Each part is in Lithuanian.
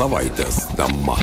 Savaitės tema.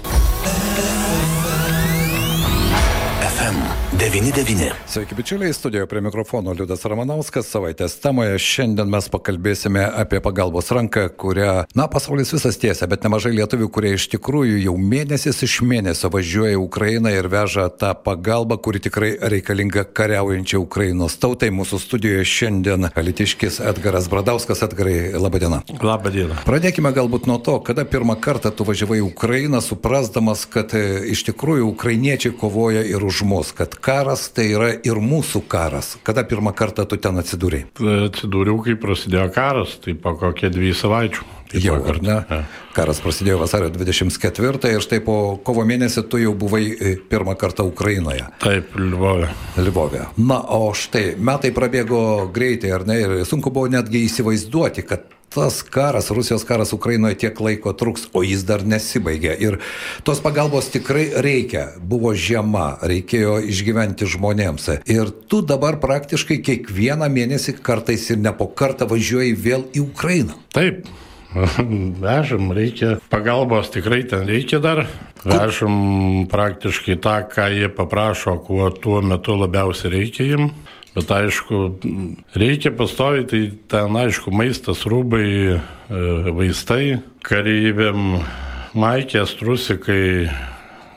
FM99. Sveiki, bičiuliai, studijoje prie mikrofono Liudas Ramanauskas. Savaitės temoje šiandien mes pakalbėsime apie pagalbos ranką, kurią, na, pasaulis visas tiesia, bet nemažai lietuvių, kurie iš tikrųjų jau mėnesis iš mėnesio važiuoja į Ukrainą ir veža tą pagalbą, kuri tikrai reikalinga kariaujančiai Ukrainos tautai. Mūsų studijoje šiandien Alitiškis Edgaras Bradauskas. Edgarai, laba diena. Labą dieną. Pradėkime galbūt nuo to, kada pirmą kartą tu važiavai į Ukrainą, suprasdamas, kad e, iš tikrųjų ukrainiečiai kovoja ir už mus, kad karas tai yra ir mūsų karas. Kada pirmą kartą tu ten atsidūrėjai? Atsidūriau, kai prasidėjo karas, tai po kokie dvi savaičių. Tai Jau, ar ne? Ja. Karas prasidėjo vasario 24 ir štai po kovo mėnesį tu jau buvai e, pirmą kartą Ukrainoje. Taip, Lvovė. Lvovė. Na, o štai metai prabėgo greitai, ar ne? Ir sunku buvo netgi įsivaizduoti, kad tas karas, Rusijos karas Ukrainoje tiek laiko truks, o jis dar nesibaigė. Ir tos pagalbos tikrai reikia. Buvo žiema, reikėjo išgyventi žmonėms. Ir tu dabar praktiškai kiekvieną mėnesį kartais ir ne po kartą važiuoji vėl į Ukrainą. Taip. Vežam, reikia pagalbos tikrai ten reikia dar. Vežam praktiškai tą, ką jie paprašo, kuo tuo metu labiausiai reikia jiem. Bet aišku, reikia pastovi, tai ten aišku maistas, rūbai, e, vaistai, kareiviam, maikės, trusikai,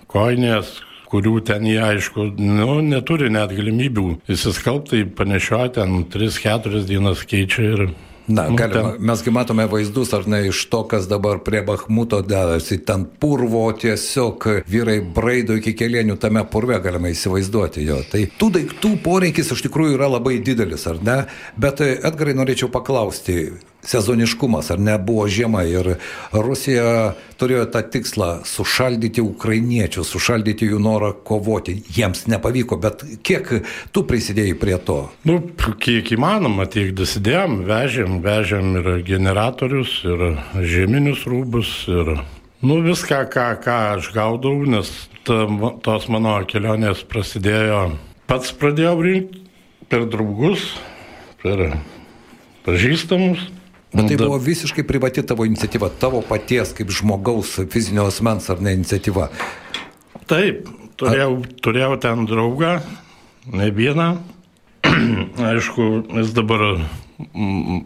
koinės, kurių ten jie, aišku, nu, neturi net galimybių įsiskalbti, panešioti ten 3-4 dienas keičia ir Na, Nu, galima, ten- mesgi matome vaizdus, ar ne, iš to, kas dabar prie Bahmuto dedasi, ten purvo tiesiog vyrai braido iki kelienių tame purve, galima įsivaizduoti jo. Tai tų daiktų poreikis iš tikrųjų yra labai didelis, ar ne? Bet e, Edgarai norėčiau paklausti, sezoniškumas, ar ne, buvo žiema ir Rusija turėjo tą tikslą sušaldyti ukrainiečius, sušaldyti jų norą kovoti. Jiems nepavyko, bet kiek tu prisidėjai prie to? Nu, kiek įmanoma, tiek dasidėjom, vežėm, vežėm ir generatorius, ir žieminius rūbus, ir nu, viską, ką, ką aš gaudau, nes ta, tos mano kelionės prasidėjo, pats pradėjau rinkti per draugus, per pažįstamus. Bet tai buvo visiškai privati tavo iniciatyva, tavo paties kaip žmogaus fizinio asmens ar ne iniciatyva. Taip, turėjau, turėjau ten draugą, ne vieną. Aišku, jis dabar mm,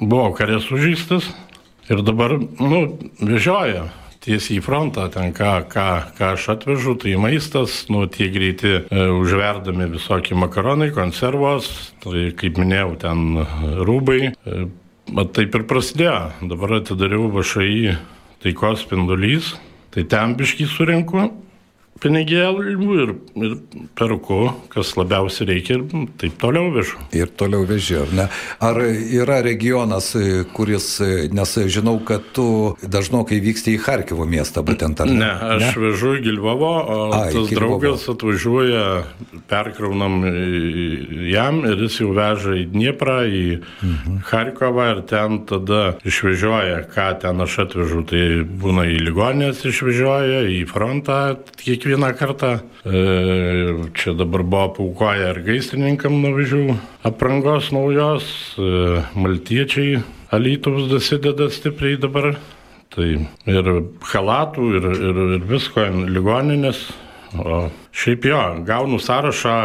buvo karės sužįstas ir dabar, nu, vežioja tiesiai į frontą, ten ką, ką, ką aš atvežu, tai maistas, nu, tie greiti e, užverdami visokie makaronai, konservos, tai kaip minėjau, ten rūbai. E, bet taip ir prasidėjo. Dabar atidariau vašai taikos spindulys, tai ten biškai surinku pinigėlių ir, ir perku, kas labiausiai reikia ir taip toliau vežu. Ir toliau veži, ar ne? Ar yra regionas, e, kuris, e, nes žinau, kad tu dažnokai vyksti į Harkivo miestą, būtent ar Ne, aš ne? vežu į Gilvavo, o Ai, tas draugas atvažiuoja, perkraunam jam ir jis jau veža į Dnieprą, į mhm. Harkovą ir ten tada išvežioja, ką ten aš atvežu. Tai būna į ligonės išvežioja, į frontą kiekvieną kartą. E, čia dabar buvo paukoja ir gaisrininkam nuvažiavau aprangos naujos, e, maltiečiai Alytaus dasideda stipriai dabar. Tai ir halatų, ir, ir, ir visko, ligoninės. O šiaip jo, gaunu sąrašą,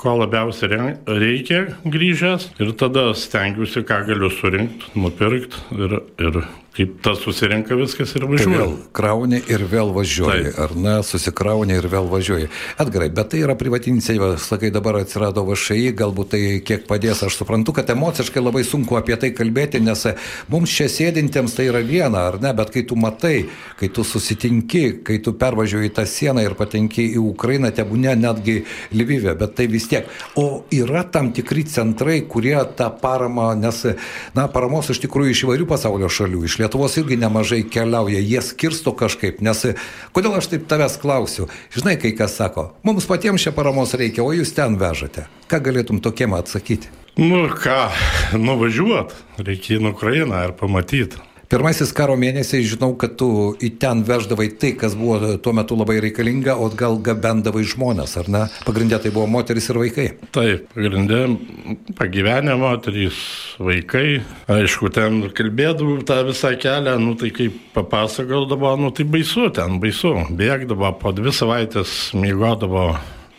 ko labiausiai reikia grįžęs ir tada stengiuosi, ką galiu surinkti, nupirkti ir, ir kaip tas susirenka viskas ir Tai važiuoju. vėl krauni ir vėl važiuoji, Taip. ar ne, susikrauni ir vėl važiuoji. Edgarai, bet tai yra privati iniciatyva, sakai, dabar atsirado VŠI, galbūt tai kiek padės, aš suprantu, kad emociškai labai sunku apie tai kalbėti, nes mums čia sėdintiems tai yra viena, ar ne, bet kai tu matai, kai tu susitinki, kai tu pervažiuoji tą sieną ir patenki į Ukrainą, tebūne netgi Lvive, bet tai vis tiek. O yra tam tikri centrai, kurie tą paramą, nes, na, paramos iš tikrųjų iš įvairių pasaulio šalių, iš Lietuvos irgi nemažai keliauja, jie skirsto kažkaip, nes kodėl aš taip tavęs klausiu? Žinai, kai kas sako, mums patiems čia paramos reikia, o jūs ten vežate. Ką galėtum tokiem atsakyti? Nu ką, nuvažiuot, reikia į Ukrainą ir pamatyti. Pirmasis karo mėnesiai, žinau, kad tu į ten veždavai tai, kas buvo tuo metu labai reikalinga, o gal gabendavai žmonės, ar ne? Pagrindė tai buvo moteris ir vaikai. Taip, pagrindė pagyvenę moterys, vaikai. Aišku, ten kalbėdavau tą visą kelią, nu tai kaip papasakodavo, nu tai baisu ten, baisu. Bėgdavo po dvi savaitės, mėgodavo,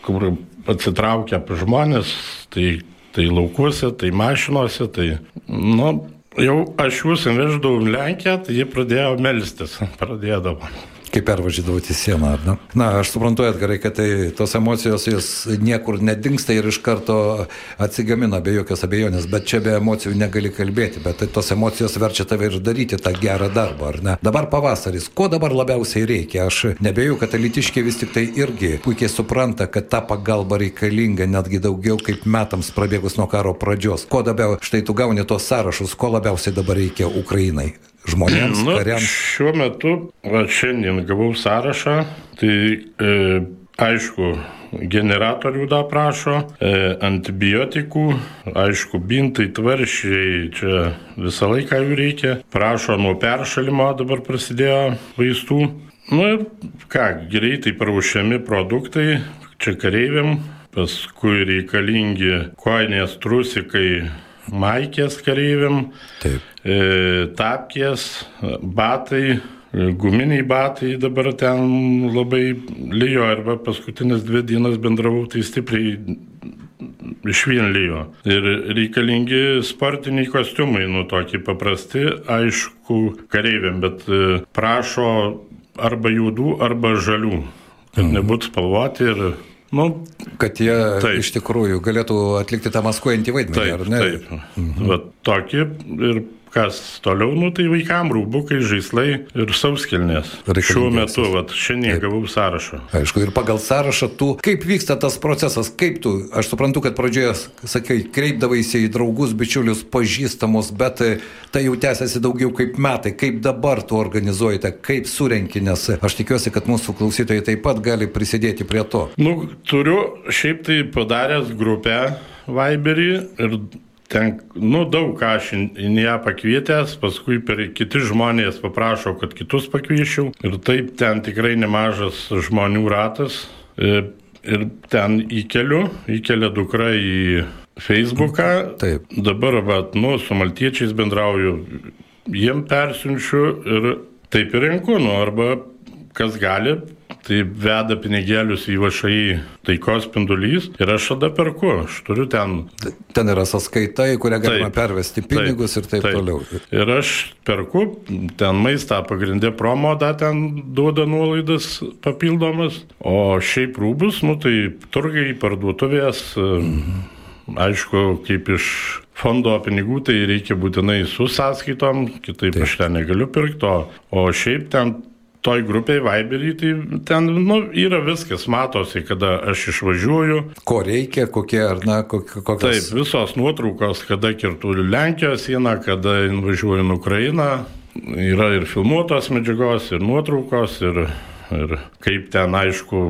kur atsitraukia žmonės, tai tai laukuose, tai mašinuose, tai, nu, jau aš jūs veždavau Lenkiją, tai jie pradėjo melstis, pradėdavo kai pervažydavote sieną, ar ne? Na, aš suprantu, Edgarai, kad tai tos emocijos jos niekur nedingsta ir iš karto atsigamina be jokios abejonės, bet čia be emocijų negali kalbėti, bet tai tos emocijos verčia tave ir daryti tą gerą darbą, ar ne? Dabar pavasaris, ko dabar labiausiai reikia? Aš nebejoju, kad elitiškiai vis tik tai irgi puikiai supranta, kad ta pagalba reikalinga netgi daugiau kaip metams prabėgus nuo karo pradžios. Ko dabar, štai tu gauni tos sąrašus, ko labiausiai dabar reikia Ukrainai? Žmonėms, nu, kariams? Šiuo metu, va, šiandien gavau sąrašą, tai e, aišku, generatorių da prašo, e, antibiotikų, aišku, bintai, tvaršiai, čia visą laiką jų reikia, prašo nuo peršalimo, dabar prasidėjo vaistų. Nu ir ką, greitai praušiami produktai, čia kareiviam, paskui reikalingi koinės trusikai, maikės kareiviam, Taip. E, tapkės, batai, e, guminiai batai dabar ten labai lyjo, arba paskutinės dvi dienas bendravau, tai stipriai iš vien lyjo. Ir reikalingi sportiniai kostiumai, nu tokie paprasti, aišku, kareiviam, bet e, prašo arba juodų, arba žalių, kad mhm. nebūtų spalvoti ir Nu, kad jie taip. iš tikrųjų galėtų atlikti tą maskuojantį vaidmenį, taip, ar ne? Taip. Mhm. Va, tokį ir kas toliau, nu tai vaikam rūbukai, žaislai ir sauskelnės. Šiuo metu, vat, šiandien Taip. gavau sąrašą. Aišku, ir pagal sąrašą tu, kaip vyksta tas procesas, kaip tu, aš suprantu, kad pradžioje, sakai, kreipdavaisi į draugus, bičiulius, pažįstamus, bet e, tai jau tęsiasi daugiau kaip metai. Kaip dabar tu organizuojate, kaip surenki, nes aš tikiuosi, kad mūsų klausytojai taip pat gali prisidėti prie to. Nu, turiu šiaip tai padaręs grupę Viberį ir Ten, nu, daug ką aš į ją pakvietęs, paskui per kiti žmonės paprašo, kad kitus pakviešiau. Ir taip ten tikrai nemažas žmonių ratas. Ir, ir ten įkeliu, įkelia dukra į Facebooką. Taip. Dabar, bet, nu, su maltiečiais bendrauju, jiem persiunčiu ir taip ir renku, nu, arba kas gali, tai veda pinigėlius į vašai taikos spindulys ir aš tada perku, aš turiu ten. Ten yra sąskaita, į kurią galima taip, pervesti pinigus taip, ir taip, taip toliau. Ir aš perku, ten maistą pagrindę promo, da ten duoda nuolaidas papildomas, o šiaip rūbus, nu tai turgai parduotuvės. Mhm. Aišku, kaip iš fondo pinigų, tai reikia būtinai su sąskaitom, kitaip Taip. aš ten negaliu pirkti, o šiaip ten toj grupiai Viberį, tai ten nu, yra viskas, matosi, kada aš išvažiuoju. Ko reikia, kokie ar na, kokios. Taip, visos nuotraukos, kada kirtų Lenkijos sieną, kada važiuoju į Ukrainą, yra ir filmuotos medžiagos, ir nuotraukos, ir, ir kaip ten aišku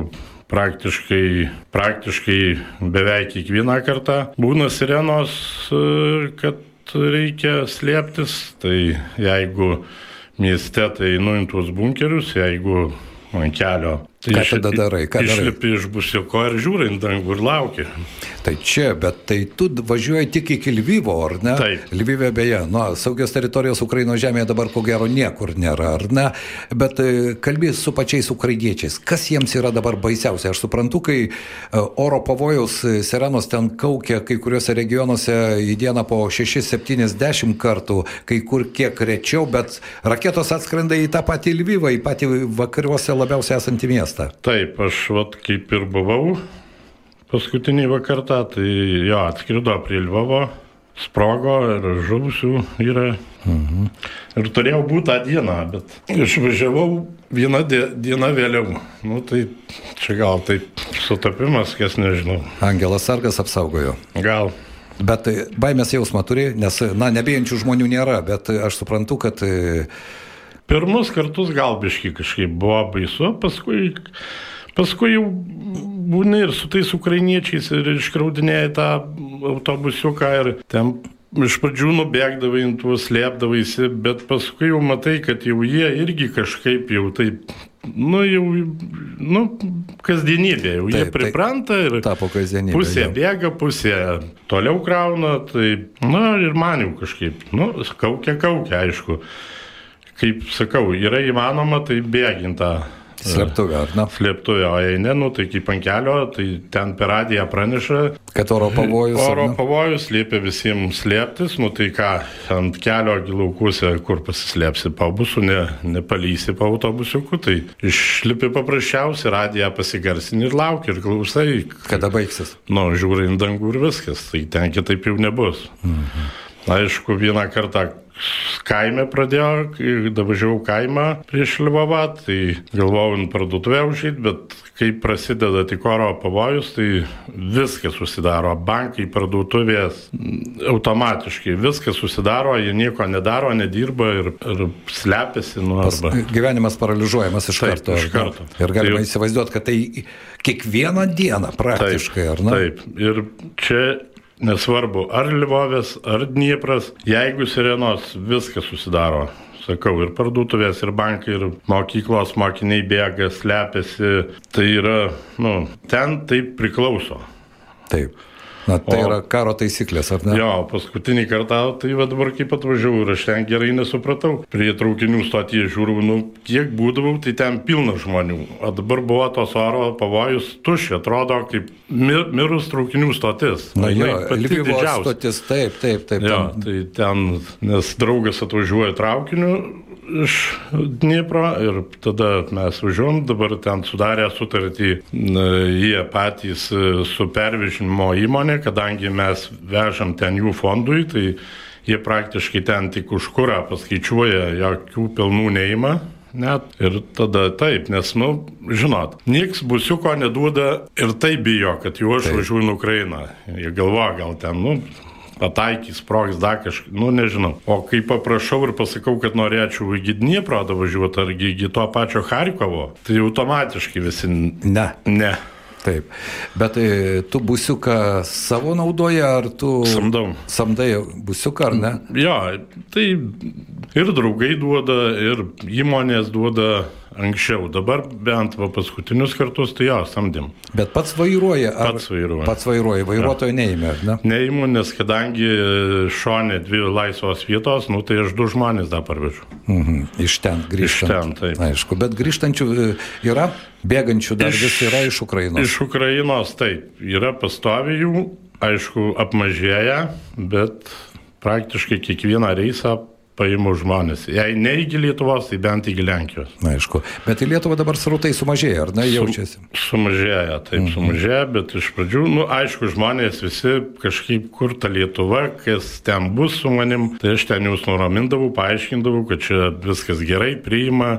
praktiškai, praktiškai beveik kiekvieną kartą būna sirenos, kad reikia slėptis, tai jeigu mieste, tai einu į tuos bunkerius, jeigu ant kelio. Tai ką tada darai? Ką išlipi iš busiuko ir žiūri į dangų ir lauki. Tai čia, bet tai tu važiuoji tik iki Lvyvo, ar ne? Taip. Lvyvė beje, nu, saugios teritorijos Ukraino žemėje dabar ko gero niekur nėra, ar ne? Bet e, kalbės su pačiais ukrainiečiais. Kas jiems yra dabar baisiausia? Aš suprantu, kai e, oro pavojaus e, sirenos ten kaukia kai kuriuose regionuose į dieną po 6-70 kartų, kai kur kiek rečiau, bet raketos atskrenda į tą patį Lvyvą, į patį vakariuose labiausiai esantį miestą. Taip, aš vat kaip ir buvau paskutinį vakartą, tai jo atskrido prie Lvovo, sprogo ir žuvusių yra. Mhm. Ir turėjau būti tą dieną, bet išvažiavau vieną dieną vėliau. Nu, tai čia gal taip sutapimas, kas nežinau. Angelas Sargas apsaugojo. Gal. Bet baimės jausmą turi, nes, na, nebijančių žmonių nėra, bet aš suprantu, kad... Pirmus kartus gal biški kažkaip buvo baisu, paskui, paskui jau būni ir su tais ukrainiečiais ir iškraudinėjai tą autobusiuką ir ten iš pradžių nubėgdavai, tuos slėpdavaisi, bet paskui jau matai, kad jau jie irgi kažkaip jau taip, nu jau, nu, kasdienybė, jau taip, jie pripranta ir tapo kasdienybė. Pusė jau. bėga, pusė toliau krauna, tai, na ir man jau kažkaip, nu, kaukia, kaukia, aišku. Kaip sakau, yra įmanoma, tai bėginta Slėptuvė, ar ne? Slėptuvė, o jei ne, nu, tai kaip ant kelio, tai ten per radiją praneša. Kad oro pavojus. Oro pavojus liepia visiems slėptis, nu tai ką, ant kelio gilaukuse, kur pasislėpsi pabusų, ne, nepalysi pa autobusiuku, tai išlipi paprasčiausiai, radiją pasigarsinį ir lauki ir klausai. Kada baigsis? Nu, žiūri į dangų ir viskas, tai ten kitaip jau nebus. Mhm. Aišku, vieną kartą kaime pradėjo, kai davažiavau kaimą prieš Lvovą, tai galvojau ant parduotuvę užžyti, bet kai prasideda tik oro pavojus, tai viskas susidaro. Bankai, parduotuvės, automatiškai viskas susidaro, jie nieko nedaro, nedirba ir, ir slepiasi nuo arba. Gyvenimas paralyžiuojamas iš taip, karto. Iš karto. Ir galima tai, įsivaizduoti, kad tai kiekvieną dieną praktiškai, taip, ar ne? Taip. Ir čia Nesvarbu, ar Livovės, ar Dniepras, jeigu sirenos viskas susidaro. Sakau, ir parduotuvės, ir bankai, ir mokyklos mokiniai bėga, slepiasi. Tai yra, nu, ten taip priklauso. Taip. Na, tai o, yra karo taisyklės, ar ne? Jo, paskutinį kartą, tai va dabar kaip atvažiavau ir aš ten gerai nesupratau. Prie traukinių stotyje žiūriu, nu, kiek būdavau, tai ten pilna žmonių. O dabar buvo tos oro pavojus tuščia, atrodo kaip mir, mirus traukinių stotis. Na, jo, Lvivo stotis, taip, taip, taip. Jo, ten. tai ten, nes draugas atvažiuoja traukiniu, iš Dniepro ir tada mes važiuom, dabar ten sudarė sutartį jie patys e, su pervežimo įmonė, kadangi mes vežam ten jų fondui, tai jie praktiškai ten tik už kurą paskaičiuoja, jokių pelnų neima. Net ir tada taip, nes, nu, žinot, nieks busiuko neduoda ir tai bijo, kad jau aš važiuoju į Ukrainą. Jie galvoja, gal ten, nu, pataikys, sprogs dar kažką, nu nežinau. O kai paprašau ir pasakau, kad norėčiau į Gidnieprą važiuoti ar į to pačio Harkovo, tai automatiškai visi ne. Ne. Taip. Bet tai, tu busiuką savo naudoji, ar tu... Samdau. Samdai busiuką, ar ne? Jo, tai ir draugai duoda, ir įmonės duoda anksčiau. Dabar bent va paskutinius kartus tai jo, samdėm. Bet pats vairuoja. Pats vairuoja. Pats vairuoja, vairuotojo ja. neįmė, ar ne? Neįmė, nes kadangi šonė dvi laisvos vietos, nu tai aš du žmonės dar parvežu. Mhm. Iš ten grįžtant. Iš ten, taip. Aišku, bet grįžtančių e, yra, bėgančių dar iš, vis yra iš Ukrainos. Iš Ukrainos, taip. Yra pastovių, aišku, apmažėja, bet praktiškai kiekvieną reisą paimu žmonės. Jei ne iki Lietuvos, tai bent iki Lenkijos. Na, aišku. Bet į Lietuvą dabar srautai sumažėja, ar ne, jaučiasi? Su, sumažėja, taip, mhm. sumažėja, bet iš pradžių, nu, aišku, žmonės visi kažkaip kur ta Lietuva, kas ten bus su manim, tai aš ten jūs nuramindavau, paaiškindavau, kad čia viskas gerai, priima,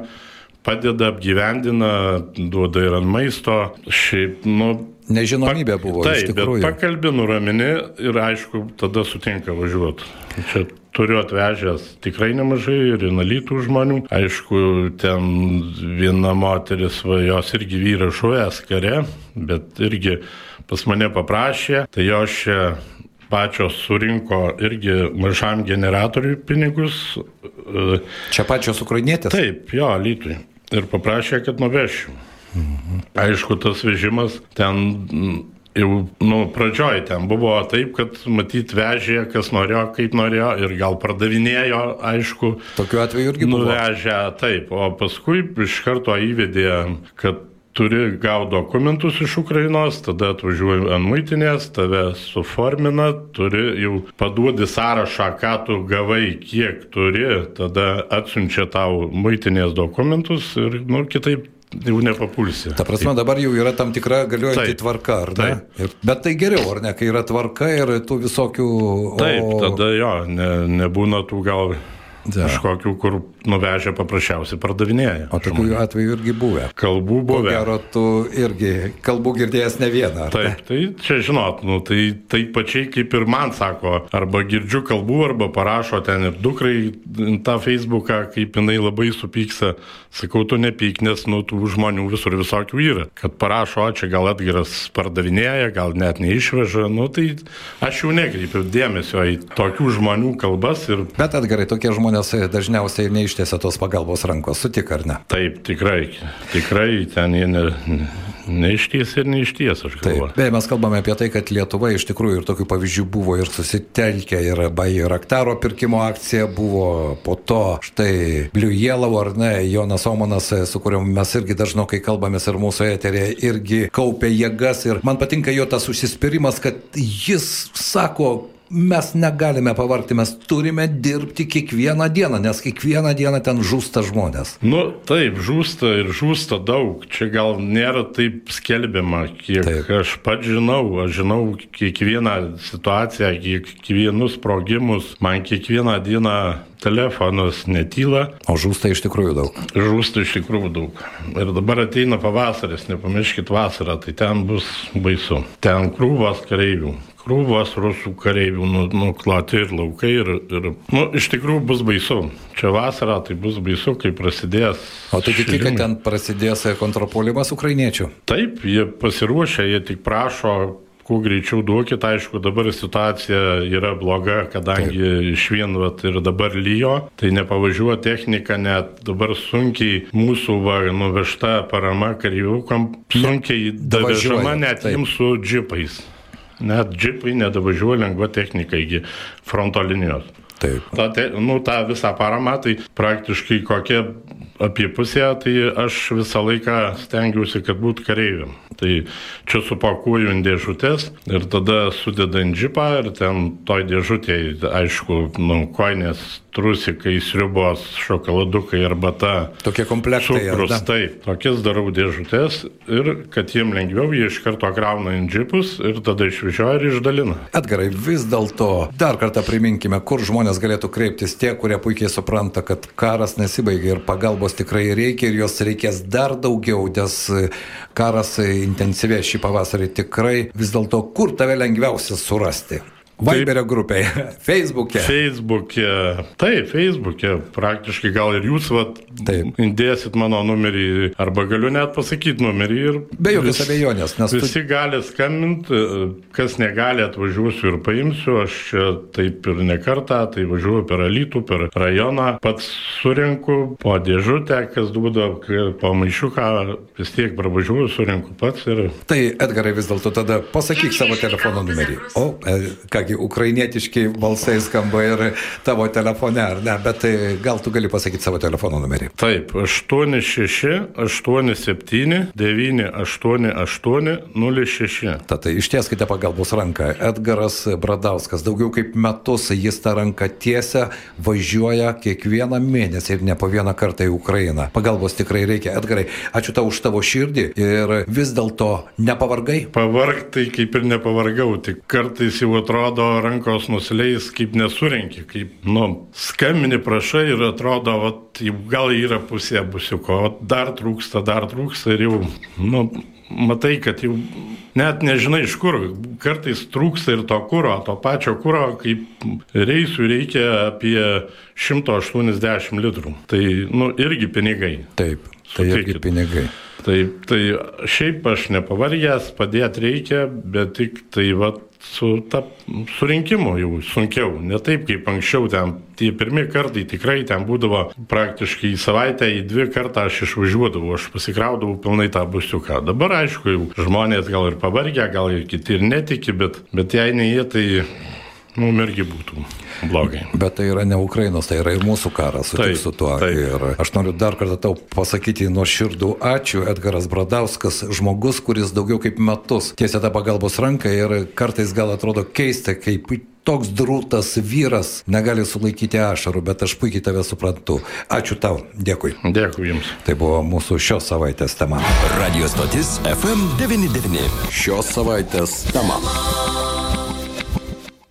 padeda, apgyvendina, duoda ir ant maisto. Šiaip, nu, Nežinomybė buvo. Taip, bet pakalbė, nuramini ir aišku, tada sutinka važiuoti. Čia turiu atvežęs tikrai nemažai ir inalytų žmonių. Aišku, ten viena moteris, va, jos irgi vyras šuvęs kare, bet irgi pas mane paprašė, tai jos čia pačios surinko irgi mažam generatoriui pinigus. Čia pačios ukrainietės? Taip, jo, lytui. Ir paprašė, kad nuvešiu. Mhm. Aišku, tas vežimas ten jau, nu, pradžioj ten buvo taip, kad matyt vežė, kas norėjo, kaip norėjo ir gal pardavinėjo, aišku. Tokiu atveju irgi buvo. Nuvežė, taip, o paskui iš karto įvedė, kad turi gauti dokumentus iš Ukrainos, tada atvažiuoji ant muitinės, tave suformina, turi jau paduodi sąrašą, ką tu gavai, kiek turi, tada atsiunčia tau muitinės dokumentus ir, nu, kitaip jau nepapulsi. Ta prasme, dabar jau yra tam tikra galiojanti taip, tvarka, ar ne? Ir, bet tai geriau, ar ne, kai yra tvarka ir tų visokių... O... Taip, tada jo, ne, nebūna tų gal Ja. Kažkokių, kur nuvežę paprasčiausiai pardavinėja. O tokių atvejų irgi buvę. Kalbų buvę. Gero, tu irgi kalbų girdėjęs ne vieną. Taip, tai čia žinot, nu, tai, tai pačiai kaip ir man sako, arba girdžiu kalbų, arba parašo ten ir dukrai tą Facebooką, kaip jinai labai supyksa. Sakau, tu nepyk, nes nu, tų žmonių visur visokių yra. Kad parašo, čia gal atgiras pardavinėja, gal net neišveža, nu tai aš jau nekreipiu dėmesio į tokių žmonių kalbas. Ir... Bet atgarai, tokie žmonės dažniausiai neištiesia tos pagalbos rankos, sutik ar ne? Taip, tikrai, tikrai ten jie ne, neišties ir neišties, aš galvoju. Beje, mes kalbame apie tai, kad Lietuva iš tikrųjų ir tokių pavyzdžių buvo ir susitelkę, ir Bajo Raktaro pirkimo akcija buvo, po to štai Yellow ar ne, Jonas Omanas, su kuriuo mes irgi dažnokai kalbamės ir mūsų eterėje, irgi kaupė jėgas ir man patinka jo tas užsispyrimas, kad jis sako, mes negalime pavargti, mes turime dirbti kiekvieną dieną, nes kiekvieną dieną ten žūsta žmonės. Nu, taip, žūsta ir žūsta daug. Čia gal nėra taip skelbiama, kiek taip. aš pats žinau. Aš žinau kiekvieną situaciją, kiekvienus sprogimus. Man kiekvieną dieną telefonas netyla. O žūsta iš tikrųjų daug. Žūsta iš tikrųjų daug. Ir dabar ateina pavasaris, nepamirškit vasarą, tai ten bus baisu. Ten krūvas kareivių krūvas rusų kareivių nu, nukloti ir laukai. Ir, ir, nu, iš tikrųjų bus baisu. Čia vasarą tai bus baisu, kai prasidės. O tu tiki, kad ten prasidės kontrapolimas ukrainiečių? Taip, jie pasiruošę, jie tik prašo kuo greičiau duokit, aišku, dabar situacija yra bloga, kadangi Taip. iš vien vat, ir dabar lyjo, tai nepavažiuoja technika, net dabar sunkiai mūsų va, nuvežta parama karyviukam, sunkiai davežama net jiems su džipais. Net džipai nedavažiuoja lengva technika iki fronto linijos. Taip. Ta, te, nu, tą visą paramą, tai praktiškai kokia apie pusę, tai aš visą laiką stengiausi, kad būtų kareiviam. Tai čia supakuoju ant dėžutės ir tada sudedu ant džipą ir ten toj dėžutėje, aišku, nu, koinės trusikai, sriubos, šokoladukai, arbata. Tokie komplektai. Cukrus, taip, tokias darau dėžutės ir kad jiem lengviau, jie iš karto krauna ant džipus ir tada išvežioja ir išdalina. Edgarai, vis dėlto dar kartą priminkime, kur žmonės galėtų kreiptis tie, kurie puikiai supranta, kad karas nesibaigia ir pagalbos tikrai reikia ir jos reikės dar daugiau, nes karas intensyvės šį pavasarį tikrai vis dėlto kur tave lengviausia surasti. Viberio grupėje, Facebook'e. Facebook'e, taip, Facebook'e, praktiškai gal ir jūs vat, įdėsit mano numerį, arba galiu net pasakyti numerį. Be jokios abejonės, nes visi tu... gali skambinti, kas negali atvažiuosiu ir paimsiu, aš čia taip ir nekartą, tai važiuoju per Alytų, per rajoną, pats surinku po dėžutę, kas duoda po maišiuką, vis tiek pravažiuoju, surinku pats ir... Tai Edgarai vis dėlto tada pasakyk savo telefono numerį. O, e, ką kągi, ukrainietiški balsai skamba ir tavo telefone, ar ne, bet tai gal tu gali pasakyti savo telefono numerį. Taip, 86 87 988 06. Tad tai ištieskite pagalbos ranką. Edgaras Bradauskas, daugiau kaip metus jis tą ranką tiesia, važiuoja kiekvieną mėnesį ir ne po vieną kartą į Ukrainą. Pagalbos tikrai reikia. Edgarai, ačiū tau už tavo širdį ir vis dėlto nepavargai? Pavargtai kaip ir nepavargau, tik kartais jau atrodo, atrodo rankos nusileis, kaip nesurenki, kaip, nu, skambini prašai ir atrodo, vat, gal yra pusė busiuko, o dar trūksta, dar trūksta ir jau, nu, matai, kad jau net nežinai iš kur. Kartais trūksta ir to kūro, to pačio kūro, kaip reisų reikia apie 180 litrų. Tai, nu, irgi pinigai. Taip, tai Sutikit. irgi pinigai. Tai, tai šiaip aš nepavargęs, padėti reikia, bet tik tai va su ta surinkimu jau sunkiau. Ne taip kaip anksčiau ten. Tie pirmie kartai tikrai ten būdavo praktiškai į savaitę, į dvi kartą aš išvažiuodavau, aš pasikraudavau pilnai tą busiuką. Dabar aišku, jau žmonės gal ir pavargę, gal ir kiti ir netiki, bet, bet jei ne jie, tai mums irgi būtų blogai. Bet tai yra ne Ukrainos, tai yra ir mūsų karas, sutik su tuo. Taip. Ir aš noriu dar kartą tau pasakyti nuo širdų ačiū, Edgaras Bradauskas, žmogus, kuris daugiau kaip metus tiesia tą pagalbos ranką ir kartais gal atrodo keista, kaip toks drūtas vyras negali sulaikyti ašarų, bet aš puikiai tave suprantu. Ačiū tau, dėkui. Dėkui Jums. Tai buvo mūsų šios savaitės tema. Radio stotis FM99. Šios savaitės tema.